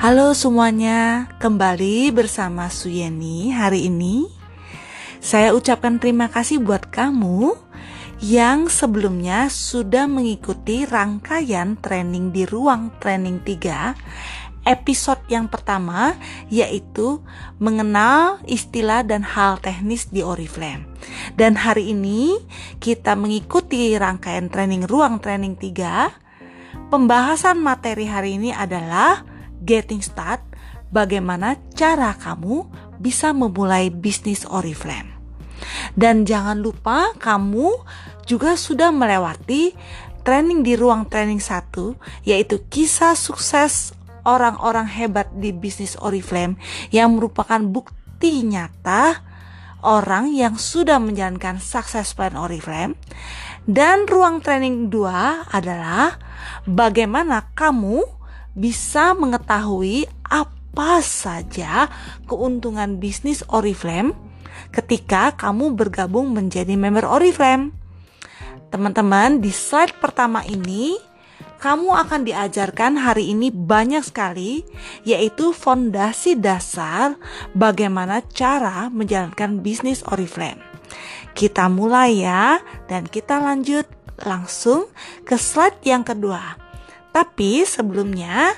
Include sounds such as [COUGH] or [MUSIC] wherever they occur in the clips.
Halo semuanya, kembali bersama Suyeni hari ini. Saya ucapkan terima kasih buat kamu yang sebelumnya sudah mengikuti rangkaian training di ruang training 3 episode yang pertama yaitu mengenal istilah dan hal teknis di Oriflame. Dan hari ini kita mengikuti rangkaian training ruang training 3. Pembahasan materi hari ini adalah getting start, bagaimana cara kamu bisa memulai bisnis Oriflame. Dan jangan lupa kamu juga sudah melewati training di ruang training satu yaitu kisah sukses orang-orang hebat di bisnis Oriflame yang merupakan bukti nyata orang yang sudah menjalankan sukses plan Oriflame dan ruang training 2 adalah bagaimana kamu bisa mengetahui apa saja keuntungan bisnis Oriflame ketika kamu bergabung menjadi member Oriflame. Teman-teman, di slide pertama ini kamu akan diajarkan hari ini banyak sekali yaitu fondasi dasar bagaimana cara menjalankan bisnis Oriflame. Kita mulai ya dan kita lanjut langsung ke slide yang kedua. Tapi sebelumnya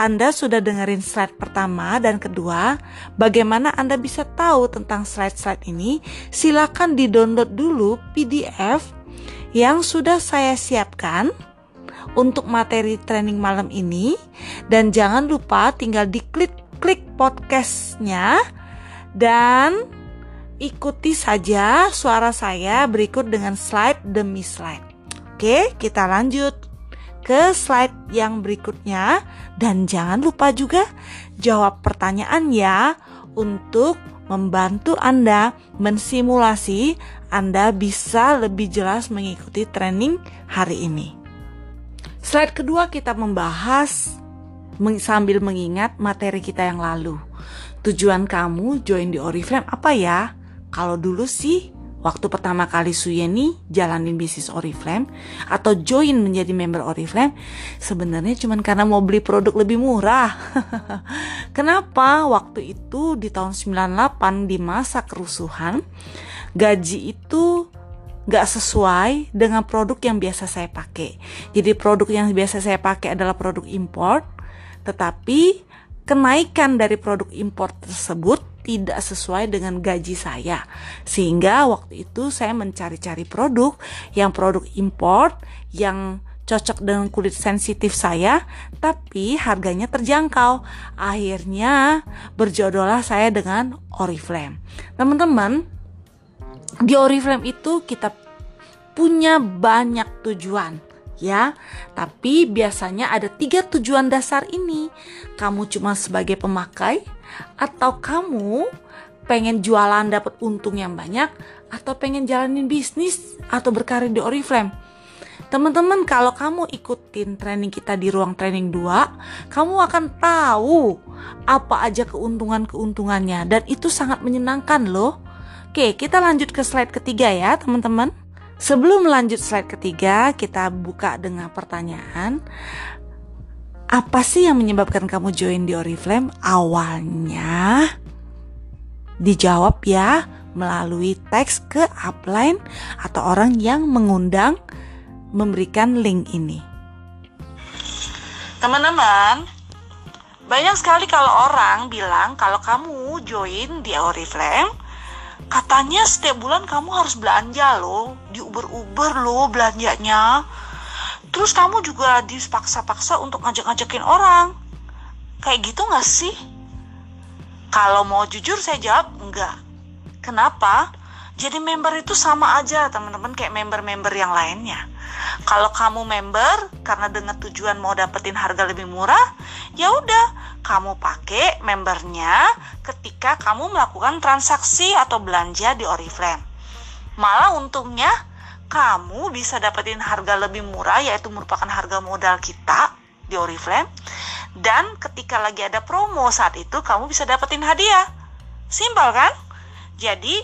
Anda sudah dengerin slide pertama dan kedua, bagaimana Anda bisa tahu tentang slide-slide ini? Silakan di-download dulu PDF yang sudah saya siapkan untuk materi training malam ini dan jangan lupa tinggal diklik klik podcastnya dan ikuti saja suara saya berikut dengan slide demi slide. Oke, kita lanjut ke slide yang berikutnya dan jangan lupa juga jawab pertanyaan ya untuk membantu Anda mensimulasi Anda bisa lebih jelas mengikuti training hari ini. Slide kedua kita membahas sambil mengingat materi kita yang lalu. Tujuan kamu join di Oriflame apa ya? Kalau dulu sih waktu pertama kali Suyeni jalanin bisnis Oriflame atau join menjadi member Oriflame sebenarnya cuma karena mau beli produk lebih murah. [LAUGHS] Kenapa? Waktu itu di tahun 98 di masa kerusuhan gaji itu gak sesuai dengan produk yang biasa saya pakai. Jadi produk yang biasa saya pakai adalah produk import, tetapi kenaikan dari produk import tersebut tidak sesuai dengan gaji saya. Sehingga waktu itu saya mencari-cari produk yang produk import yang cocok dengan kulit sensitif saya, tapi harganya terjangkau. Akhirnya berjodohlah saya dengan Oriflame. Teman-teman, di Oriflame itu kita punya banyak tujuan ya. Tapi biasanya ada tiga tujuan dasar ini. Kamu cuma sebagai pemakai, atau kamu pengen jualan dapat untung yang banyak atau pengen jalanin bisnis atau berkarir di Oriflame. Teman-teman, kalau kamu ikutin training kita di ruang training 2, kamu akan tahu apa aja keuntungan-keuntungannya dan itu sangat menyenangkan loh. Oke, kita lanjut ke slide ketiga ya, teman-teman. Sebelum lanjut slide ketiga, kita buka dengan pertanyaan apa sih yang menyebabkan kamu join di Oriflame? Awalnya dijawab ya melalui teks ke upline atau orang yang mengundang memberikan link ini. Teman-teman, banyak sekali kalau orang bilang kalau kamu join di Oriflame, katanya setiap bulan kamu harus belanja loh, di Uber-Uber loh belanjanya terus kamu juga dipaksa-paksa untuk ngajak-ngajakin orang. Kayak gitu gak sih? Kalau mau jujur saya jawab enggak. Kenapa? Jadi member itu sama aja teman-teman kayak member-member yang lainnya. Kalau kamu member karena dengan tujuan mau dapetin harga lebih murah ya udah kamu pakai membernya ketika kamu melakukan transaksi atau belanja di Oriflame. Malah untungnya kamu bisa dapetin harga lebih murah yaitu merupakan harga modal kita di Oriflame dan ketika lagi ada promo saat itu kamu bisa dapetin hadiah simpel kan jadi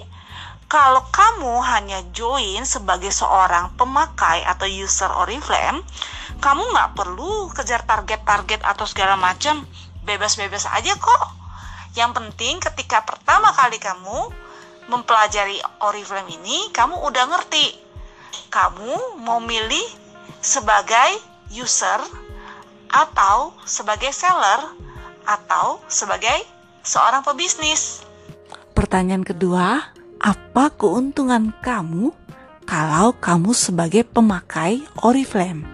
kalau kamu hanya join sebagai seorang pemakai atau user Oriflame kamu nggak perlu kejar target-target atau segala macam bebas-bebas aja kok. Yang penting ketika pertama kali kamu mempelajari Oriflame ini, kamu udah ngerti. Kamu mau milih sebagai user atau sebagai seller atau sebagai seorang pebisnis. Pertanyaan kedua, apa keuntungan kamu kalau kamu sebagai pemakai Oriflame?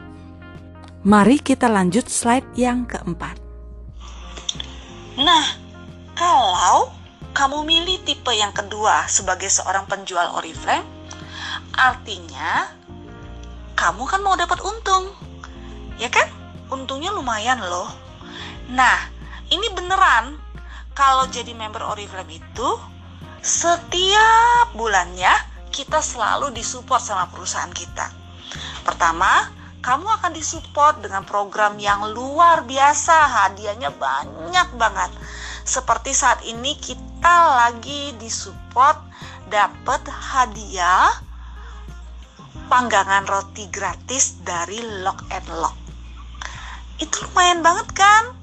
Mari kita lanjut slide yang keempat. Nah, kalau kamu milih tipe yang kedua sebagai seorang penjual Oriflame, artinya kamu kan mau dapat untung. Ya kan? Untungnya lumayan loh. Nah, ini beneran kalau jadi member Oriflame itu setiap bulannya kita selalu disupport sama perusahaan kita. Pertama, kamu akan disupport dengan program yang luar biasa, hadiahnya banyak banget. Seperti saat ini kita lagi disupport dapat hadiah panggangan roti gratis dari Lock and Lock. Itu lumayan banget kan?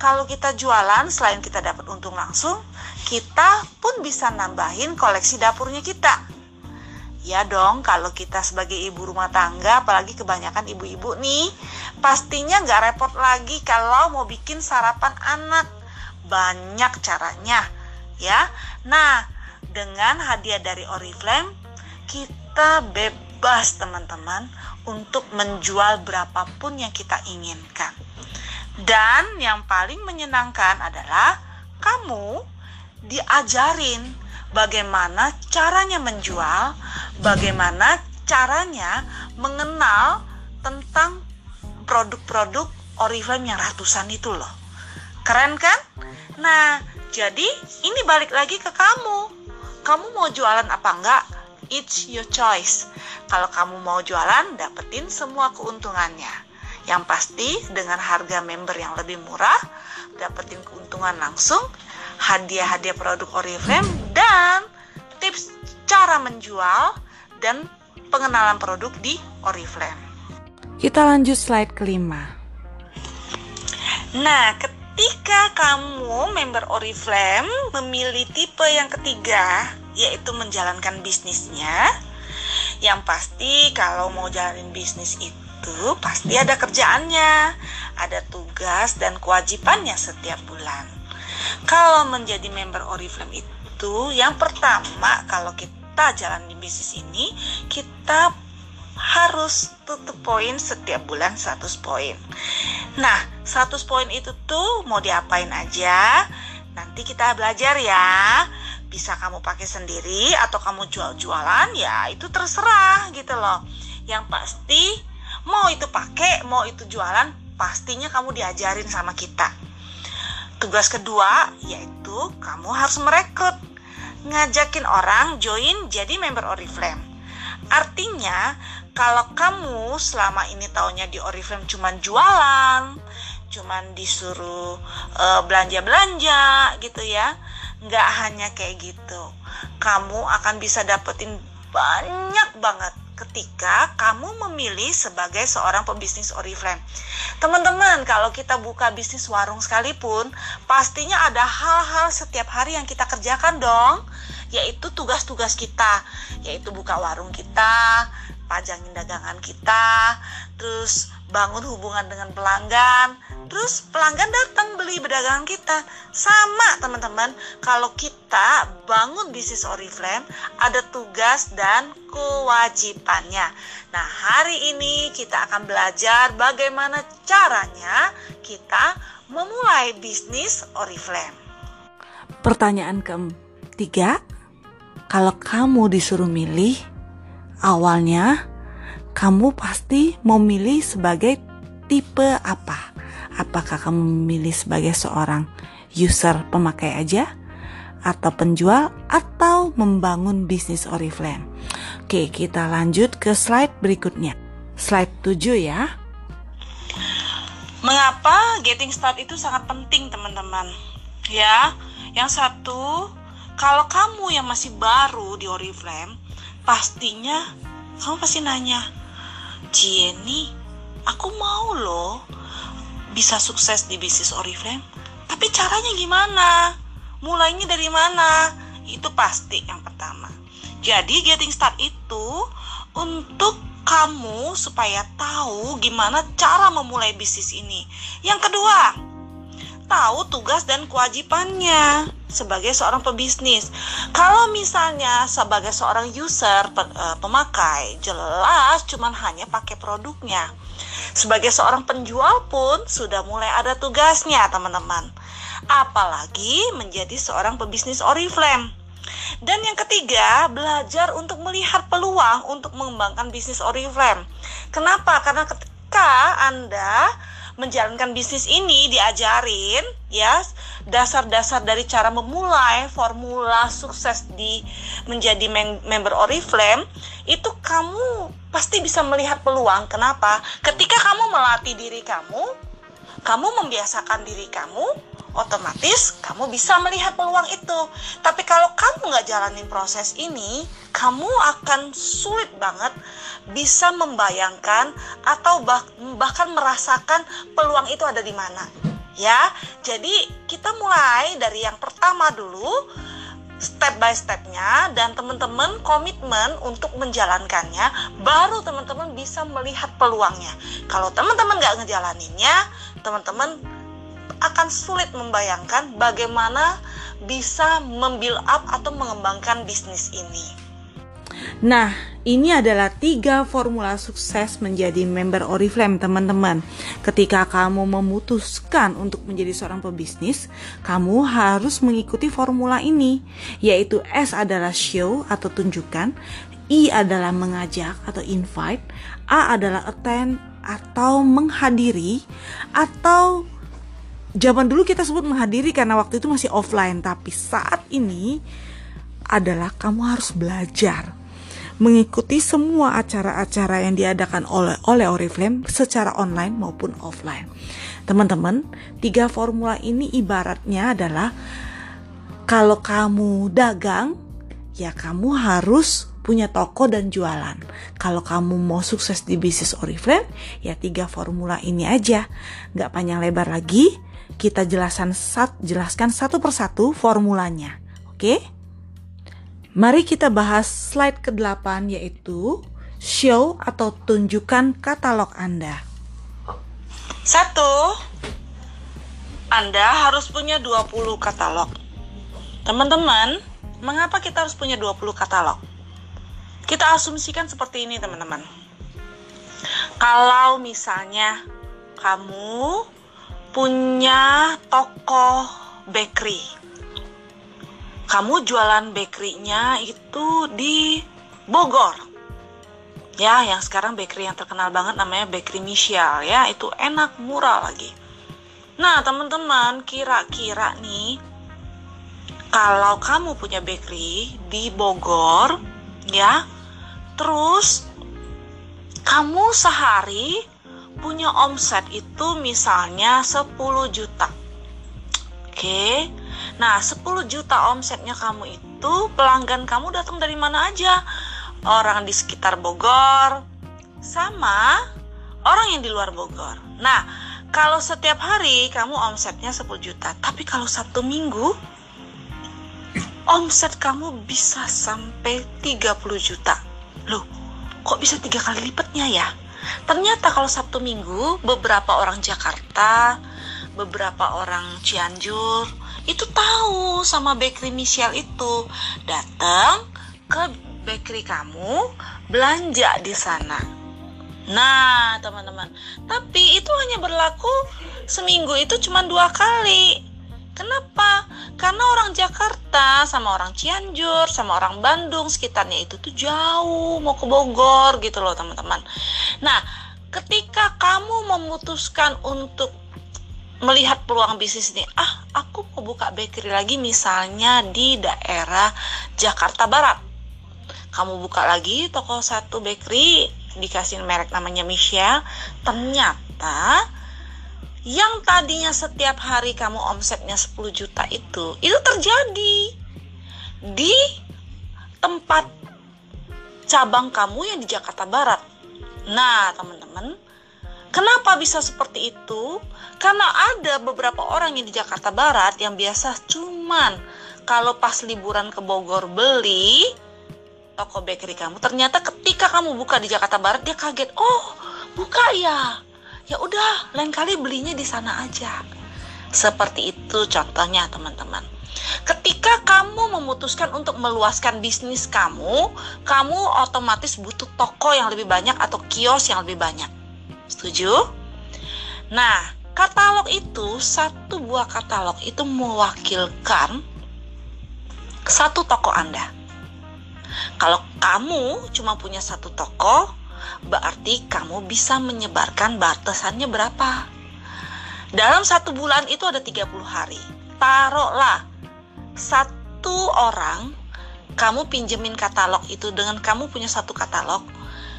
Kalau kita jualan selain kita dapat untung langsung, kita pun bisa nambahin koleksi dapurnya kita. Ya dong, kalau kita sebagai ibu rumah tangga, apalagi kebanyakan ibu-ibu nih, pastinya nggak repot lagi kalau mau bikin sarapan anak. Banyak caranya, ya. Nah, dengan hadiah dari Oriflame, kita bebas teman-teman untuk menjual berapapun yang kita inginkan. Dan yang paling menyenangkan adalah kamu diajarin bagaimana caranya menjual, bagaimana caranya mengenal tentang produk-produk Oriflame yang ratusan itu loh. Keren kan? Nah, jadi ini balik lagi ke kamu. Kamu mau jualan apa enggak? It's your choice. Kalau kamu mau jualan, dapetin semua keuntungannya. Yang pasti dengan harga member yang lebih murah, dapetin keuntungan langsung, hadiah-hadiah produk Oriflame dan tips cara menjual dan pengenalan produk di Oriflame. Kita lanjut slide kelima. Nah, ketika kamu member Oriflame memilih tipe yang ketiga, yaitu menjalankan bisnisnya, yang pasti kalau mau jalanin bisnis itu pasti ada kerjaannya, ada tugas dan kewajibannya setiap bulan. Kalau menjadi member Oriflame itu, yang pertama kalau kita jalanin bisnis ini, kita harus tutup poin setiap bulan 100 poin. Nah, 100 poin itu tuh mau diapain aja? Nanti kita belajar ya. Bisa kamu pakai sendiri atau kamu jual-jualan ya itu terserah gitu loh. Yang pasti mau itu pakai, mau itu jualan, pastinya kamu diajarin sama kita. Tugas kedua yaitu kamu harus merekrut, ngajakin orang join jadi member Oriflame. Artinya kalau kamu selama ini taunya di Oriflame cuman jualan, cuman disuruh uh, belanja-belanja gitu ya, nggak hanya kayak gitu. Kamu akan bisa dapetin banyak banget ketika kamu memilih sebagai seorang pebisnis Oriflame. Teman-teman, kalau kita buka bisnis warung sekalipun, pastinya ada hal-hal setiap hari yang kita kerjakan dong, yaitu tugas-tugas kita, yaitu buka warung kita, pajangin dagangan kita, terus bangun hubungan dengan pelanggan, terus pelanggan datang beli berdagangan kita. Sama teman-teman, kalau kita bangun bisnis Oriflame, ada tugas dan kewajibannya. Nah, hari ini kita akan belajar bagaimana caranya kita memulai bisnis Oriflame. Pertanyaan ketiga, kalau kamu disuruh milih awalnya kamu pasti memilih sebagai tipe apa? Apakah kamu memilih sebagai seorang user pemakai aja atau penjual atau membangun bisnis Oriflame? Oke, kita lanjut ke slide berikutnya. Slide 7 ya. Mengapa getting start itu sangat penting, teman-teman? Ya, yang satu, kalau kamu yang masih baru di Oriflame, pastinya kamu pasti nanya, Jenny, aku mau loh bisa sukses di bisnis Oriflame, Tapi caranya gimana? Mulainya dari mana? Itu pasti yang pertama. Jadi getting start itu untuk kamu supaya tahu gimana cara memulai bisnis ini. Yang kedua, tahu tugas dan kewajibannya sebagai seorang pebisnis. Kalau misalnya sebagai seorang user eh, pemakai jelas cuman hanya pakai produknya. Sebagai seorang penjual pun sudah mulai ada tugasnya, teman-teman. Apalagi menjadi seorang pebisnis Oriflame. Dan yang ketiga, belajar untuk melihat peluang untuk mengembangkan bisnis Oriflame. Kenapa? Karena ketika Anda menjalankan bisnis ini diajarin ya dasar-dasar dari cara memulai formula sukses di menjadi member Oriflame itu kamu pasti bisa melihat peluang. Kenapa? Ketika kamu melatih diri kamu kamu membiasakan diri kamu otomatis kamu bisa melihat peluang itu. Tapi kalau kamu nggak jalanin proses ini, kamu akan sulit banget bisa membayangkan atau bah bahkan merasakan peluang itu ada di mana. Ya, jadi kita mulai dari yang pertama dulu, step by stepnya dan teman-teman komitmen untuk menjalankannya baru teman-teman bisa melihat peluangnya kalau teman-teman nggak ngejalaninnya teman-teman akan sulit membayangkan bagaimana bisa membuild up atau mengembangkan bisnis ini. Nah, ini adalah tiga formula sukses menjadi member Oriflame, teman-teman. Ketika kamu memutuskan untuk menjadi seorang pebisnis, kamu harus mengikuti formula ini, yaitu S adalah show atau tunjukkan, I adalah mengajak atau invite, A adalah attend atau menghadiri, atau zaman dulu kita sebut menghadiri karena waktu itu masih offline tapi saat ini adalah kamu harus belajar mengikuti semua acara-acara yang diadakan oleh oleh Oriflame secara online maupun offline. Teman-teman, tiga formula ini ibaratnya adalah kalau kamu dagang, ya kamu harus punya toko dan jualan. Kalau kamu mau sukses di bisnis Oriflame, ya tiga formula ini aja. Gak panjang lebar lagi, kita jelaskan, sat, jelaskan satu persatu formulanya. Oke? Mari kita bahas slide ke-8 yaitu show atau tunjukkan katalog Anda. Satu, Anda harus punya 20 katalog. Teman-teman, mengapa kita harus punya 20 katalog? Kita asumsikan seperti ini, teman-teman. Kalau misalnya kamu punya toko bakery. Kamu jualan bakerynya itu di Bogor. Ya, yang sekarang bakery yang terkenal banget namanya Bakery Michelle ya, itu enak, murah lagi. Nah, teman-teman, kira-kira nih kalau kamu punya bakery di Bogor, ya, terus kamu sehari punya omset itu misalnya 10 juta. Oke. Nah, 10 juta omsetnya kamu itu pelanggan kamu datang dari mana aja? Orang di sekitar Bogor sama orang yang di luar Bogor. Nah, kalau setiap hari kamu omsetnya 10 juta, tapi kalau satu minggu omset kamu bisa sampai 30 juta. Loh, kok bisa tiga kali lipatnya ya? Ternyata kalau Sabtu Minggu beberapa orang Jakarta, beberapa orang Cianjur itu tahu sama bakery Michelle itu datang ke bakery kamu belanja di sana. Nah, teman-teman, tapi itu hanya berlaku seminggu itu cuma dua kali. Kenapa? Karena orang Jakarta sama orang Cianjur sama orang Bandung sekitarnya itu tuh jauh mau ke Bogor gitu loh teman-teman. Nah, ketika kamu memutuskan untuk melihat peluang bisnis ini, ah aku mau buka bakery lagi misalnya di daerah Jakarta Barat. Kamu buka lagi toko satu bakery dikasih merek namanya Michelle, ternyata yang tadinya setiap hari kamu omsetnya 10 juta itu itu terjadi di tempat cabang kamu yang di Jakarta Barat. Nah, teman-teman, Kenapa bisa seperti itu? Karena ada beberapa orang yang di Jakarta Barat yang biasa cuman kalau pas liburan ke Bogor beli toko bakery kamu, ternyata ketika kamu buka di Jakarta Barat dia kaget, "Oh, buka ya." Ya udah, lain kali belinya di sana aja. Seperti itu contohnya, teman-teman. Ketika kamu memutuskan untuk meluaskan bisnis kamu, kamu otomatis butuh toko yang lebih banyak atau kios yang lebih banyak. Setuju? Nah, katalog itu, satu buah katalog itu mewakilkan satu toko Anda. Kalau kamu cuma punya satu toko, berarti kamu bisa menyebarkan batasannya berapa? Dalam satu bulan itu ada 30 hari. Taruhlah satu orang kamu pinjemin katalog itu dengan kamu punya satu katalog,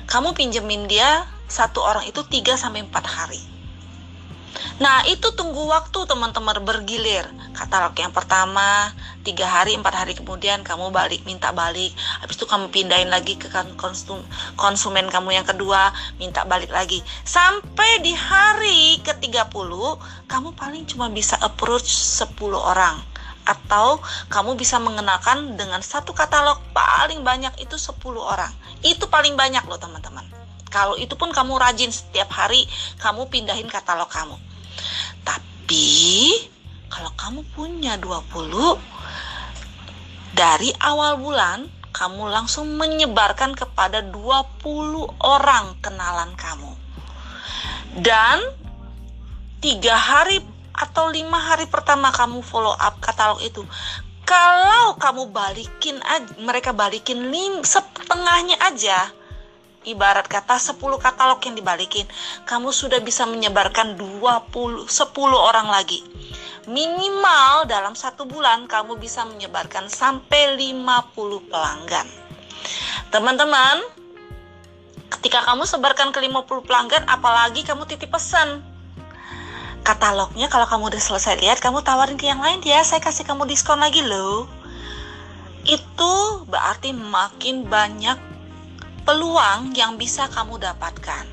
kamu pinjemin dia satu orang itu 3 sampai 4 hari. Nah, itu tunggu waktu teman-teman bergilir. Katalog yang pertama, tiga hari, empat hari kemudian kamu balik, minta balik. Habis itu kamu pindahin lagi ke kan konsum, konsumen kamu yang kedua, minta balik lagi. Sampai di hari ke-30, kamu paling cuma bisa approach 10 orang. Atau kamu bisa mengenakan dengan satu katalog paling banyak itu 10 orang. Itu paling banyak loh teman-teman. Kalau itu pun kamu rajin setiap hari kamu pindahin katalog kamu. Tapi kalau kamu punya 20 dari awal bulan kamu langsung menyebarkan kepada 20 orang kenalan kamu. Dan tiga hari atau lima hari pertama kamu follow up katalog itu kalau kamu balikin mereka balikin lim, setengahnya aja ibarat kata 10 katalog yang dibalikin, kamu sudah bisa menyebarkan 20 10 orang lagi. Minimal dalam satu bulan kamu bisa menyebarkan sampai 50 pelanggan. Teman-teman, ketika kamu sebarkan ke 50 pelanggan, apalagi kamu titip pesan. Katalognya kalau kamu udah selesai lihat, kamu tawarin ke yang lain ya, saya kasih kamu diskon lagi loh. Itu berarti makin banyak peluang yang bisa kamu dapatkan.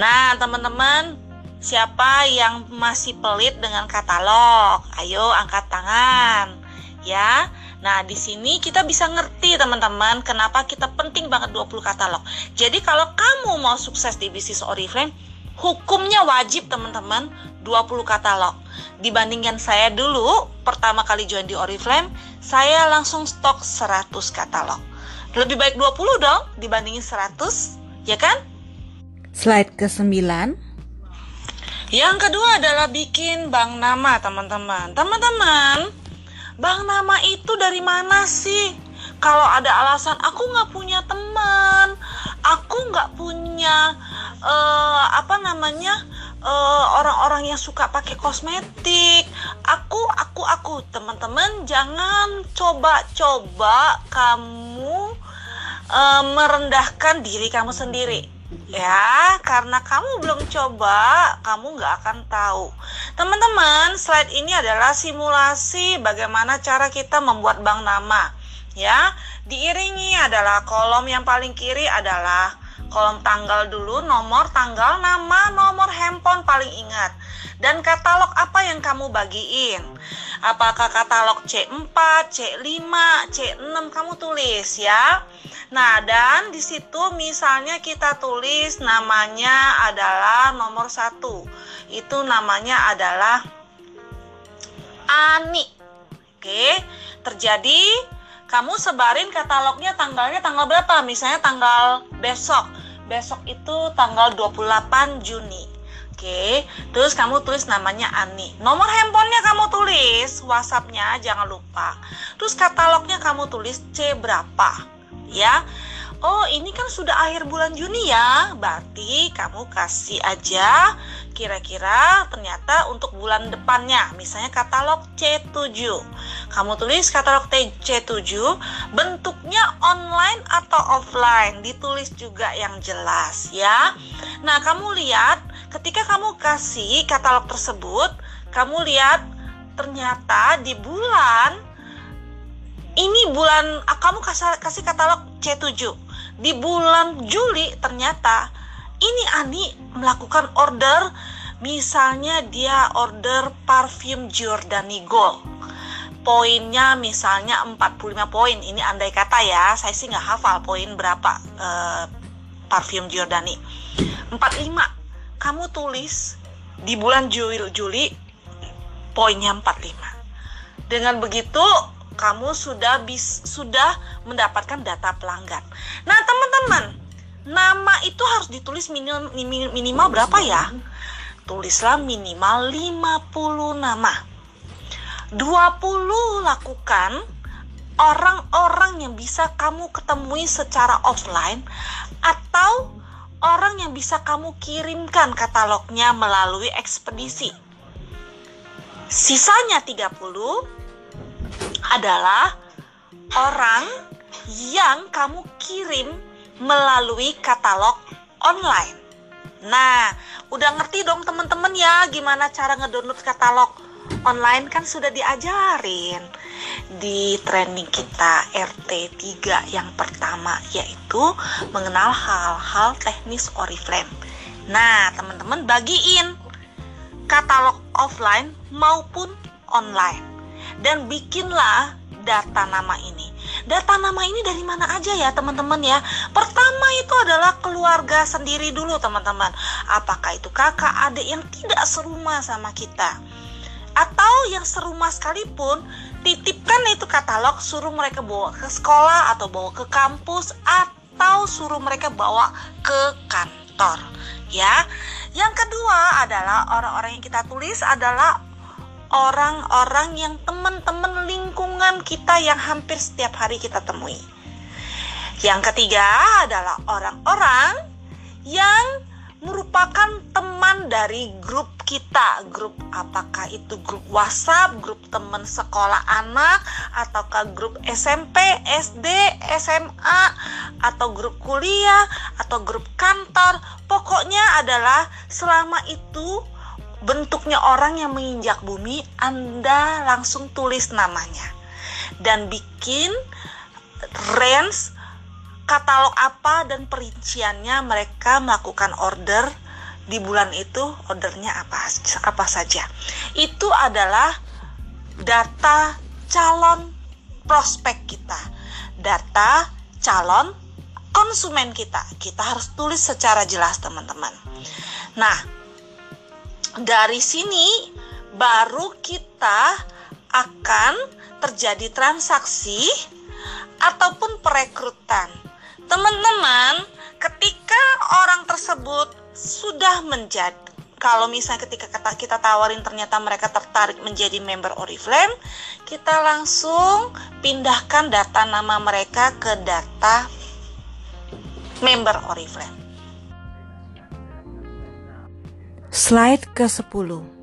Nah, teman-teman, siapa yang masih pelit dengan katalog? Ayo angkat tangan. Ya. Nah, di sini kita bisa ngerti teman-teman kenapa kita penting banget 20 katalog. Jadi kalau kamu mau sukses di bisnis Oriflame, hukumnya wajib teman-teman 20 katalog. Dibandingkan saya dulu pertama kali join di Oriflame, saya langsung stok 100 katalog. Lebih baik 20 dong dibandingin 100, ya kan? Slide ke-9. Yang kedua adalah bikin bank nama, teman-teman. Teman-teman, bank nama itu dari mana sih? Kalau ada alasan aku nggak punya teman, aku nggak punya uh, apa namanya Eh, orang-orang uh, yang suka pakai kosmetik. Aku, aku, aku, teman-teman, jangan coba-coba kamu uh, merendahkan diri kamu sendiri. Ya, karena kamu belum coba, kamu nggak akan tahu. Teman-teman, slide ini adalah simulasi bagaimana cara kita membuat bank nama. Ya, diiringi adalah kolom yang paling kiri adalah kolom tanggal dulu, nomor tanggal, nama, nomor handphone paling ingat. Dan katalog apa yang kamu bagiin? Apakah katalog C4, C5, C6 kamu tulis ya. Nah, dan di situ misalnya kita tulis namanya adalah nomor satu. Itu namanya adalah Ani. Oke, terjadi kamu sebarin katalognya tanggalnya tanggal berapa? Misalnya tanggal besok. Besok itu tanggal 28 Juni. Oke, terus kamu tulis namanya Ani. Nomor handphonenya kamu tulis, WhatsAppnya jangan lupa. Terus katalognya kamu tulis C berapa, ya oh ini kan sudah akhir bulan Juni ya, berarti kamu kasih aja kira-kira ternyata untuk bulan depannya, misalnya katalog C7. Kamu tulis katalog C7, bentuknya online atau offline, ditulis juga yang jelas ya. Nah, kamu lihat ketika kamu kasih katalog tersebut, kamu lihat ternyata di bulan ini bulan kamu kasih, kasih katalog C7 di bulan Juli ternyata ini Ani melakukan order misalnya dia order parfum Giordani Gold. Poinnya misalnya 45 poin. Ini andai kata ya saya sih nggak hafal poin berapa uh, parfum Giordani. 45 kamu tulis di bulan Juli, Juli poinnya 45 dengan begitu kamu sudah bis, sudah mendapatkan data pelanggan. Nah teman-teman nama itu harus ditulis minimal, minimal berapa ya tulislah minimal 50 nama 20 lakukan orang-orang yang bisa kamu ketemui secara offline atau orang yang bisa kamu kirimkan katalognya melalui ekspedisi. Sisanya 30 adalah orang yang kamu kirim melalui katalog online. Nah, udah ngerti dong teman-teman ya gimana cara ngedownload katalog online kan sudah diajarin di training kita RT3 yang pertama yaitu mengenal hal-hal teknis Oriflame. Nah, teman-teman bagiin katalog offline maupun online dan bikinlah data nama ini. Data nama ini dari mana aja ya teman-teman ya? Pertama itu adalah keluarga sendiri dulu teman-teman. Apakah itu kakak, adik yang tidak serumah sama kita? Atau yang serumah sekalipun titipkan itu katalog suruh mereka bawa ke sekolah atau bawa ke kampus atau suruh mereka bawa ke kantor ya yang kedua adalah orang-orang yang kita tulis adalah orang-orang yang teman-teman lingkungan kita yang hampir setiap hari kita temui. Yang ketiga adalah orang-orang yang merupakan teman dari grup kita. Grup apakah itu grup WhatsApp grup teman sekolah anak ataukah grup SMP SD SMA atau grup kuliah atau grup kantor. Pokoknya adalah selama itu bentuknya orang yang menginjak bumi Anda langsung tulis namanya dan bikin range katalog apa dan perinciannya mereka melakukan order di bulan itu ordernya apa apa saja. Itu adalah data calon prospek kita. Data calon konsumen kita. Kita harus tulis secara jelas teman-teman. Nah dari sini baru kita akan terjadi transaksi ataupun perekrutan Teman-teman, ketika orang tersebut sudah menjadi kalau misalnya ketika kita, tawarin ternyata mereka tertarik menjadi member Oriflame, kita langsung pindahkan data nama mereka ke data member Oriflame. Slide ke-10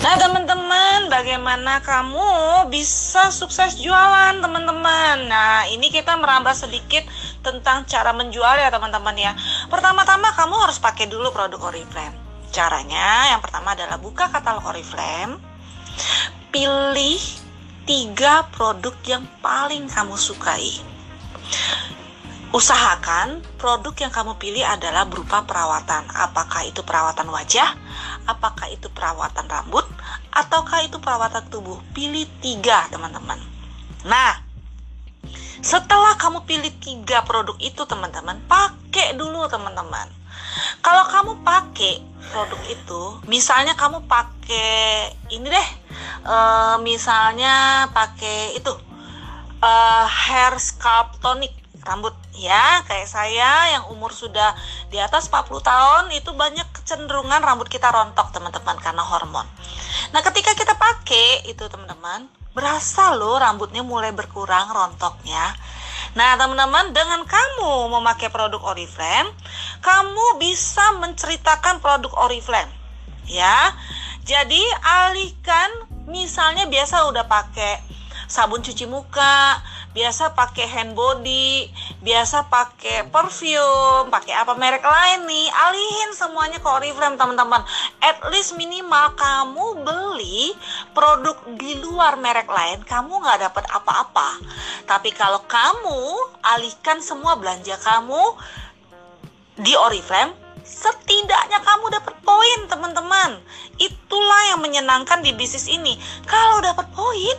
Nah teman-teman bagaimana kamu bisa sukses jualan teman-teman? Nah ini kita merambah sedikit tentang cara menjual ya teman-teman ya. Pertama-tama kamu harus pakai dulu produk Oriflame. Caranya yang pertama adalah buka katalog Oriflame. Pilih tiga produk yang paling kamu sukai Usahakan produk yang kamu pilih adalah berupa perawatan. Apakah itu perawatan wajah, apakah itu perawatan rambut, ataukah itu perawatan tubuh. Pilih tiga, teman-teman. Nah, setelah kamu pilih tiga produk itu, teman-teman, pakai dulu, teman-teman. Kalau kamu pakai produk itu, misalnya kamu pakai ini deh, uh, misalnya pakai itu uh, hair scalp tonic rambut ya kayak saya yang umur sudah di atas 40 tahun itu banyak kecenderungan rambut kita rontok teman-teman karena hormon nah ketika kita pakai itu teman-teman berasa loh rambutnya mulai berkurang rontoknya Nah, teman-teman, dengan kamu memakai produk Oriflame, kamu bisa menceritakan produk Oriflame. Ya. Jadi, alihkan misalnya biasa udah pakai sabun cuci muka, biasa pakai hand body, biasa pakai perfume, pakai apa merek lain nih, alihin semuanya ke Oriflame teman-teman. At least minimal kamu beli produk di luar merek lain, kamu nggak dapat apa-apa. Tapi kalau kamu alihkan semua belanja kamu di Oriflame, setidaknya kamu dapat poin teman-teman. Itulah yang menyenangkan di bisnis ini. Kalau dapat poin,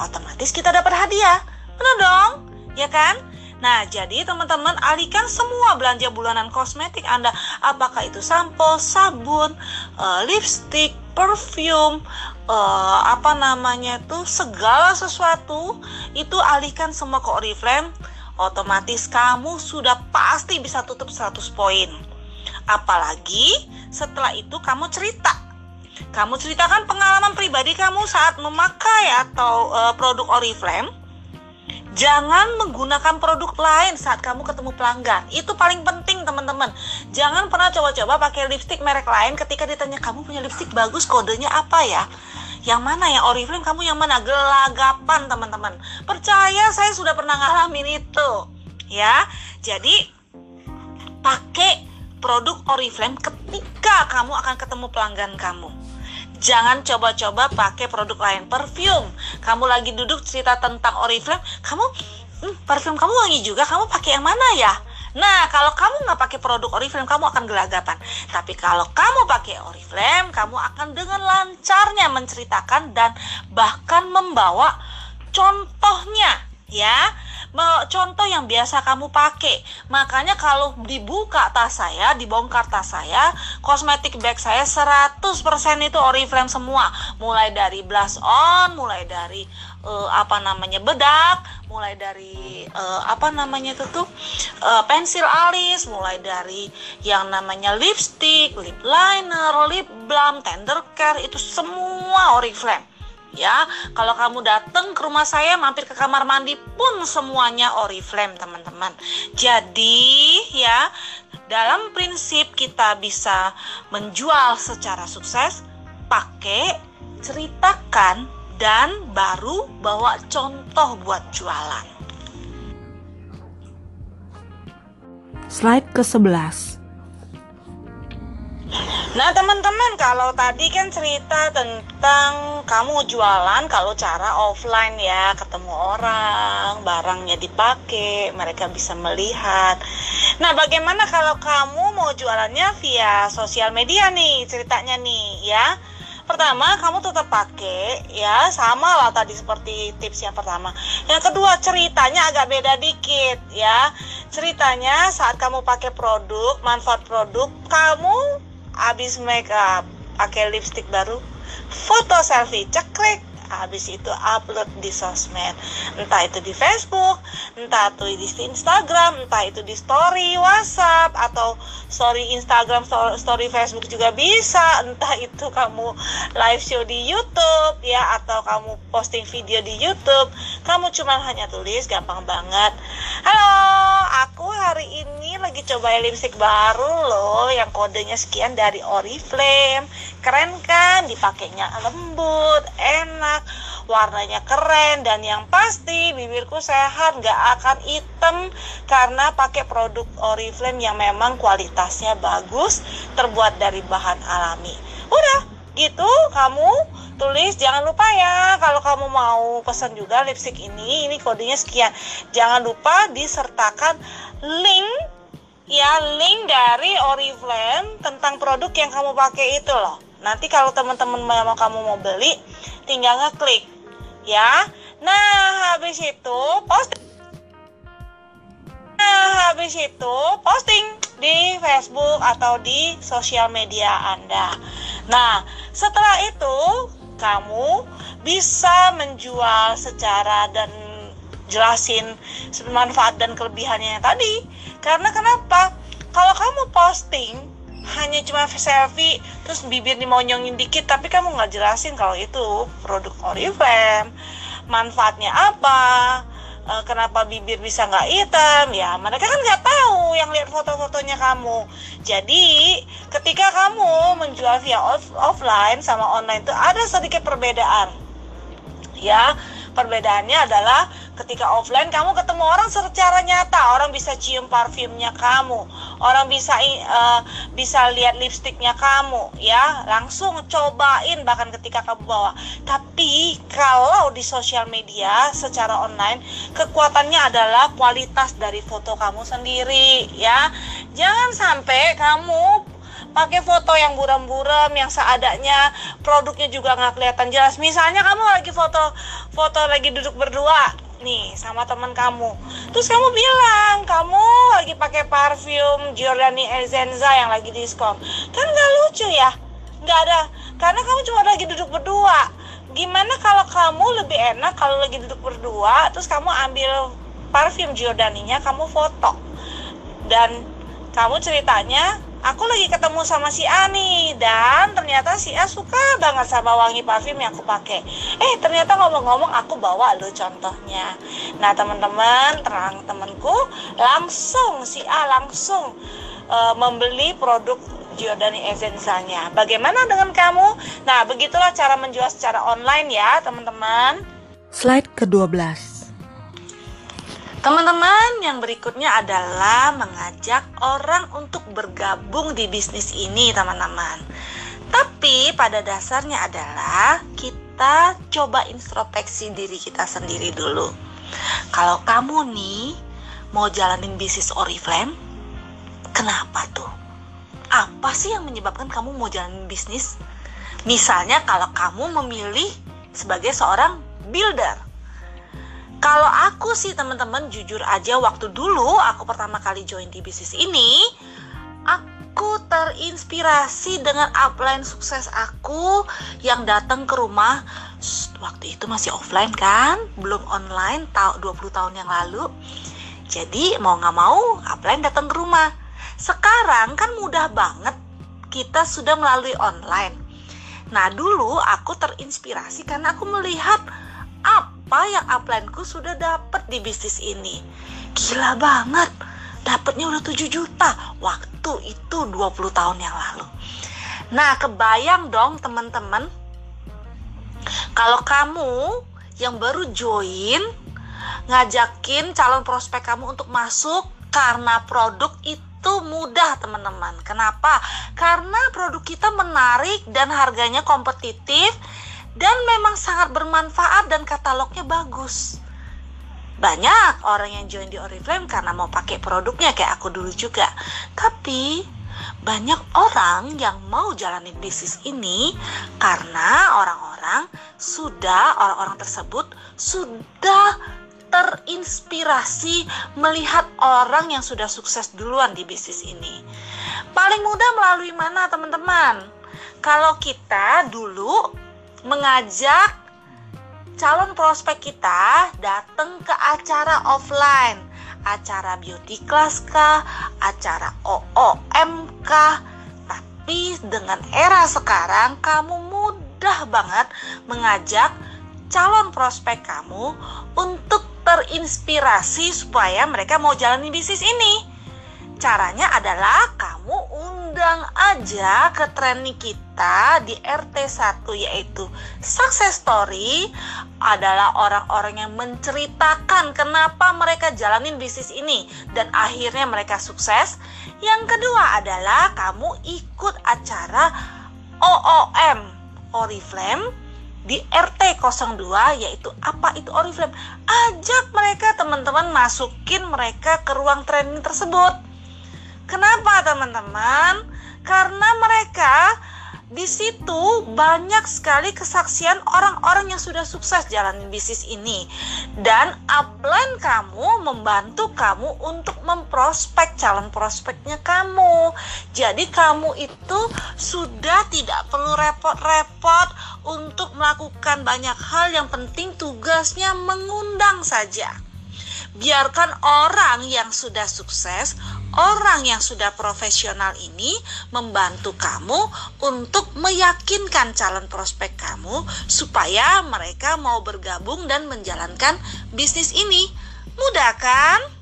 otomatis kita dapat hadiah. Benar dong? Ya kan? Nah, jadi teman-teman alihkan semua belanja bulanan kosmetik Anda, apakah itu sampo, sabun, uh, lipstick, perfume, uh, apa namanya itu segala sesuatu itu alihkan semua ke Oriflame. Otomatis kamu sudah pasti bisa tutup 100 poin. Apalagi setelah itu kamu cerita kamu ceritakan pengalaman pribadi kamu saat memakai atau uh, produk Oriflame Jangan menggunakan produk lain saat kamu ketemu pelanggan. Itu paling penting teman-teman. Jangan pernah coba-coba pakai lipstick merek lain ketika ditanya kamu punya lipstick bagus kodenya apa ya? Yang mana ya Oriflame kamu yang mana? Gelagapan teman-teman. Percaya saya sudah pernah ngalamin itu. Ya. Jadi pakai produk Oriflame ketika kamu akan ketemu pelanggan kamu. Jangan coba-coba pakai produk lain Perfume Kamu lagi duduk cerita tentang Oriflame Kamu, hmm, parfum kamu wangi juga Kamu pakai yang mana ya? Nah, kalau kamu nggak pakai produk Oriflame, kamu akan gelagapan. Tapi kalau kamu pakai Oriflame, kamu akan dengan lancarnya menceritakan dan bahkan membawa contohnya, ya contoh yang biasa kamu pakai. Makanya kalau dibuka tas saya, dibongkar tas saya, kosmetik bag saya 100% itu Oriflame semua. Mulai dari blush on, mulai dari uh, apa namanya bedak, mulai dari uh, apa namanya itu tuh uh, pensil alis, mulai dari yang namanya lipstick, lip liner, lip balm, tender care itu semua Oriflame ya kalau kamu datang ke rumah saya mampir ke kamar mandi pun semuanya oriflame teman-teman. Jadi ya dalam prinsip kita bisa menjual secara sukses pakai ceritakan dan baru bawa contoh buat jualan. Slide ke-11 Nah teman-teman kalau tadi kan cerita tentang kamu jualan kalau cara offline ya ketemu orang barangnya dipakai mereka bisa melihat. Nah bagaimana kalau kamu mau jualannya via sosial media nih ceritanya nih ya. Pertama kamu tetap pakai ya sama lah tadi seperti tips yang pertama. Yang kedua ceritanya agak beda dikit ya. Ceritanya saat kamu pakai produk manfaat produk kamu habis makeup pakai lipstick baru foto selfie cekrek habis itu upload di sosmed. Entah itu di Facebook entah itu di Instagram entah itu di story WhatsApp atau story Instagram story Facebook juga bisa. Entah itu kamu live show di YouTube ya atau kamu posting video di YouTube. Kamu cuma hanya tulis gampang banget. Halo aku hari ini lagi coba lipstick baru loh yang kodenya sekian dari Oriflame. Keren kan? Dipakainya lembut enak warnanya keren dan yang pasti bibirku sehat nggak akan hitam karena pakai produk Oriflame yang memang kualitasnya bagus terbuat dari bahan alami. Udah gitu kamu tulis jangan lupa ya. Kalau kamu mau pesan juga lipstick ini ini kodenya sekian. Jangan lupa disertakan link ya link dari Oriflame tentang produk yang kamu pakai itu loh Nanti kalau teman-teman mau kamu mau beli, tinggal ngeklik ya. Nah, habis itu post Nah, habis itu posting di Facebook atau di sosial media Anda. Nah, setelah itu kamu bisa menjual secara dan jelasin manfaat dan kelebihannya tadi. Karena kenapa? Kalau kamu posting hanya cuma selfie terus bibir dimonyongin dikit tapi kamu nggak jelasin kalau itu produk Oriflame. Manfaatnya apa? E, kenapa bibir bisa nggak hitam? Ya mereka kan nggak tahu yang lihat foto-fotonya kamu. Jadi ketika kamu menjual via off offline sama online itu ada sedikit perbedaan. Ya perbedaannya adalah ketika offline kamu ketemu orang secara nyata. Orang bisa cium parfumnya kamu. Orang bisa uh, bisa lihat lipstiknya kamu ya. Langsung cobain bahkan ketika kamu bawa. Tapi kalau di sosial media secara online kekuatannya adalah kualitas dari foto kamu sendiri ya. Jangan sampai kamu pakai foto yang buram-buram yang seadanya produknya juga nggak kelihatan jelas. Misalnya kamu lagi foto foto lagi duduk berdua nih sama teman kamu. Terus kamu bilang kamu lagi pakai parfum Giordani Essenza yang lagi diskon. Kan nggak lucu ya? Nggak ada. Karena kamu cuma lagi duduk berdua. Gimana kalau kamu lebih enak kalau lagi duduk berdua terus kamu ambil parfum Giordaninya kamu foto. Dan kamu ceritanya aku lagi ketemu sama si A nih dan ternyata si A suka banget sama wangi parfum yang aku pakai eh ternyata ngomong-ngomong aku bawa lo contohnya nah teman-teman terang temanku langsung si A langsung uh, membeli produk Giordani Essence-nya. Bagaimana dengan kamu? Nah, begitulah cara menjual secara online ya, teman-teman. Slide ke-12. Teman-teman, yang berikutnya adalah mengajak orang untuk bergabung di bisnis ini, teman-teman. Tapi pada dasarnya adalah kita coba introspeksi diri kita sendiri dulu. Kalau kamu nih mau jalanin bisnis Oriflame, kenapa tuh? Apa sih yang menyebabkan kamu mau jalanin bisnis? Misalnya kalau kamu memilih sebagai seorang builder kalau aku sih teman-teman jujur aja waktu dulu aku pertama kali join di bisnis ini, aku terinspirasi dengan upline sukses aku yang datang ke rumah waktu itu masih offline kan, belum online tahu 20 tahun yang lalu. Jadi mau nggak mau upline datang ke rumah. Sekarang kan mudah banget kita sudah melalui online. Nah dulu aku terinspirasi karena aku melihat up apa yang upline-ku sudah dapat di bisnis ini. Gila banget. Dapatnya udah 7 juta. Waktu itu 20 tahun yang lalu. Nah, kebayang dong teman-teman. Kalau kamu yang baru join ngajakin calon prospek kamu untuk masuk karena produk itu mudah teman-teman. Kenapa? Karena produk kita menarik dan harganya kompetitif dan memang sangat bermanfaat dan katalognya bagus. Banyak orang yang join di Oriflame karena mau pakai produknya kayak aku dulu juga. Tapi banyak orang yang mau jalani bisnis ini karena orang-orang sudah orang-orang tersebut sudah terinspirasi melihat orang yang sudah sukses duluan di bisnis ini. Paling mudah melalui mana, teman-teman? Kalau kita dulu mengajak calon prospek kita datang ke acara offline, acara beauty class kah, acara OOM kah. Tapi dengan era sekarang kamu mudah banget mengajak calon prospek kamu untuk terinspirasi supaya mereka mau jalani bisnis ini. Caranya adalah kamu undang aja ke training kita di RT1 yaitu success story adalah orang-orang yang menceritakan kenapa mereka jalanin bisnis ini dan akhirnya mereka sukses. Yang kedua adalah kamu ikut acara OOM Oriflame di RT 02 yaitu apa itu Oriflame ajak mereka teman-teman masukin mereka ke ruang training tersebut Kenapa teman-teman? Karena mereka di situ banyak sekali kesaksian orang-orang yang sudah sukses jalanin bisnis ini. Dan upline kamu membantu kamu untuk memprospek calon prospeknya kamu. Jadi kamu itu sudah tidak perlu repot-repot untuk melakukan banyak hal. Yang penting tugasnya mengundang saja. Biarkan orang yang sudah sukses orang yang sudah profesional ini membantu kamu untuk meyakinkan calon prospek kamu supaya mereka mau bergabung dan menjalankan bisnis ini. Mudah kan?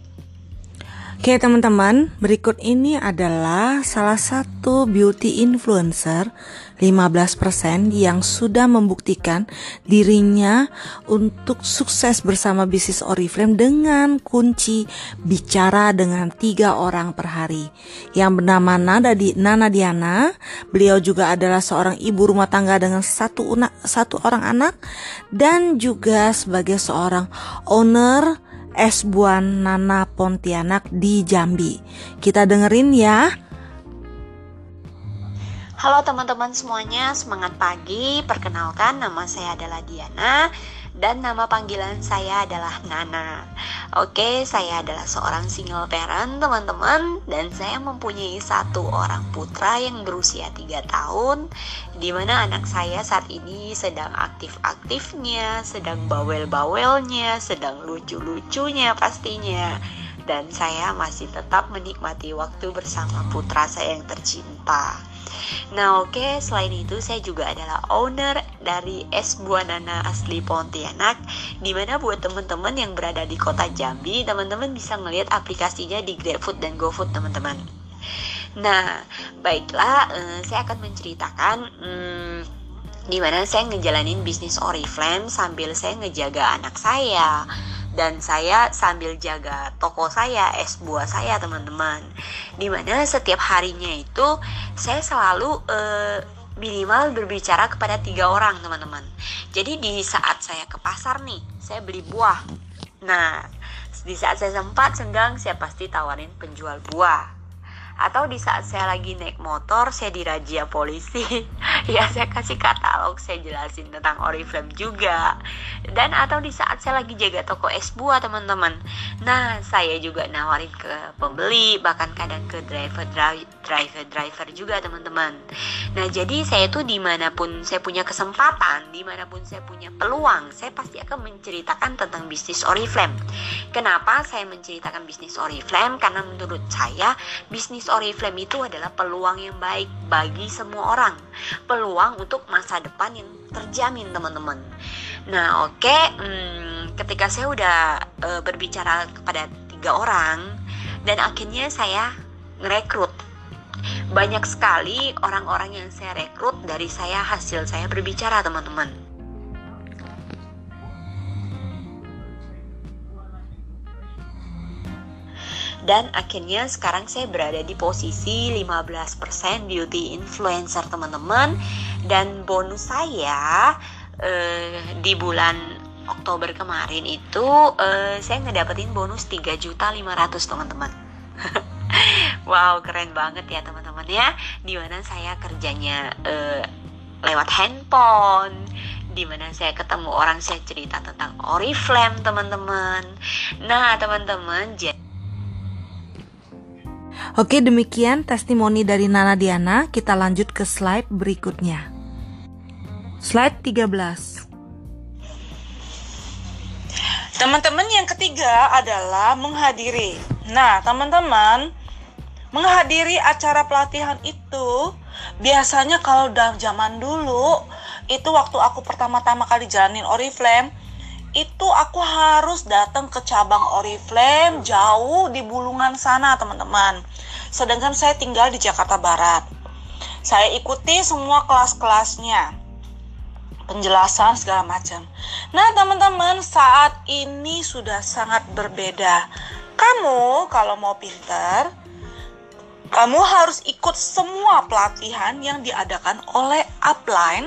Oke teman-teman, berikut ini adalah salah satu beauty influencer 15% yang sudah membuktikan dirinya untuk sukses bersama bisnis Oriflame dengan kunci bicara dengan tiga orang per hari. Yang bernama Nada di Nana Diana, beliau juga adalah seorang ibu rumah tangga dengan satu, una, satu orang anak dan juga sebagai seorang owner es buan Nana Pontianak di Jambi. Kita dengerin ya. Halo teman-teman semuanya, semangat pagi. Perkenalkan nama saya adalah Diana dan nama panggilan saya adalah Nana. Oke, saya adalah seorang single parent, teman-teman, dan saya mempunyai satu orang putra yang berusia 3 tahun, di mana anak saya saat ini sedang aktif-aktifnya, sedang bawel-bawelnya, sedang lucu-lucunya pastinya. Dan saya masih tetap menikmati waktu bersama putra saya yang tercinta. Nah oke okay, selain itu saya juga adalah owner dari Es Buah Nana asli Pontianak Di mana buat teman-teman yang berada di kota Jambi Teman-teman bisa ngelihat aplikasinya di GrabFood dan GoFood teman-teman. Nah baiklah eh, saya akan menceritakan hmm, Di mana saya ngejalanin bisnis Oriflame sambil saya ngejaga anak saya dan saya sambil jaga toko saya, es buah saya teman-teman. Di mana setiap harinya itu saya selalu uh, minimal berbicara kepada tiga orang teman-teman. Jadi di saat saya ke pasar nih, saya beli buah. Nah, di saat saya sempat senggang, saya pasti tawarin penjual buah atau di saat saya lagi naik motor saya dirajia polisi. [LAUGHS] Ya saya kasih katalog saya jelasin tentang Oriflame juga. Dan atau di saat saya lagi jaga toko es buah teman-teman. Nah saya juga nawarin ke pembeli bahkan kadang ke driver driver driver juga teman-teman. Nah jadi saya tuh di mana pun saya punya kesempatan di mana pun saya punya peluang saya pasti akan menceritakan tentang bisnis Oriflame. Kenapa saya menceritakan bisnis Oriflame? Karena menurut saya bisnis Oriflame itu adalah peluang yang baik bagi semua orang. Peluang untuk masa depan yang terjamin teman-teman. Nah oke, okay, hmm, ketika saya udah e, berbicara kepada tiga orang dan akhirnya saya ngerekrut banyak sekali orang-orang yang saya rekrut dari saya hasil saya berbicara teman-teman dan akhirnya sekarang saya berada di posisi 15% beauty influencer teman-teman. Dan bonus saya eh, di bulan Oktober kemarin itu eh, saya ngedapetin bonus 3 juta 500 teman-teman. [LAUGHS] Wow keren banget ya teman-teman ya. Di mana saya kerjanya eh, lewat handphone. Di mana saya ketemu orang saya cerita tentang Oriflame teman-teman. Nah teman-teman jadi Oke, demikian testimoni dari Nana Diana. Kita lanjut ke slide berikutnya. Slide 13. Teman-teman yang ketiga adalah menghadiri. Nah, teman-teman, menghadiri acara pelatihan itu biasanya kalau dalam zaman dulu itu waktu aku pertama-tama kali jalanin Oriflame itu aku harus datang ke cabang Oriflame jauh di Bulungan sana teman-teman. Sedangkan saya tinggal di Jakarta Barat. Saya ikuti semua kelas-kelasnya. Penjelasan segala macam. Nah teman-teman saat ini sudah sangat berbeda. Kamu kalau mau pinter kamu harus ikut semua pelatihan yang diadakan oleh upline.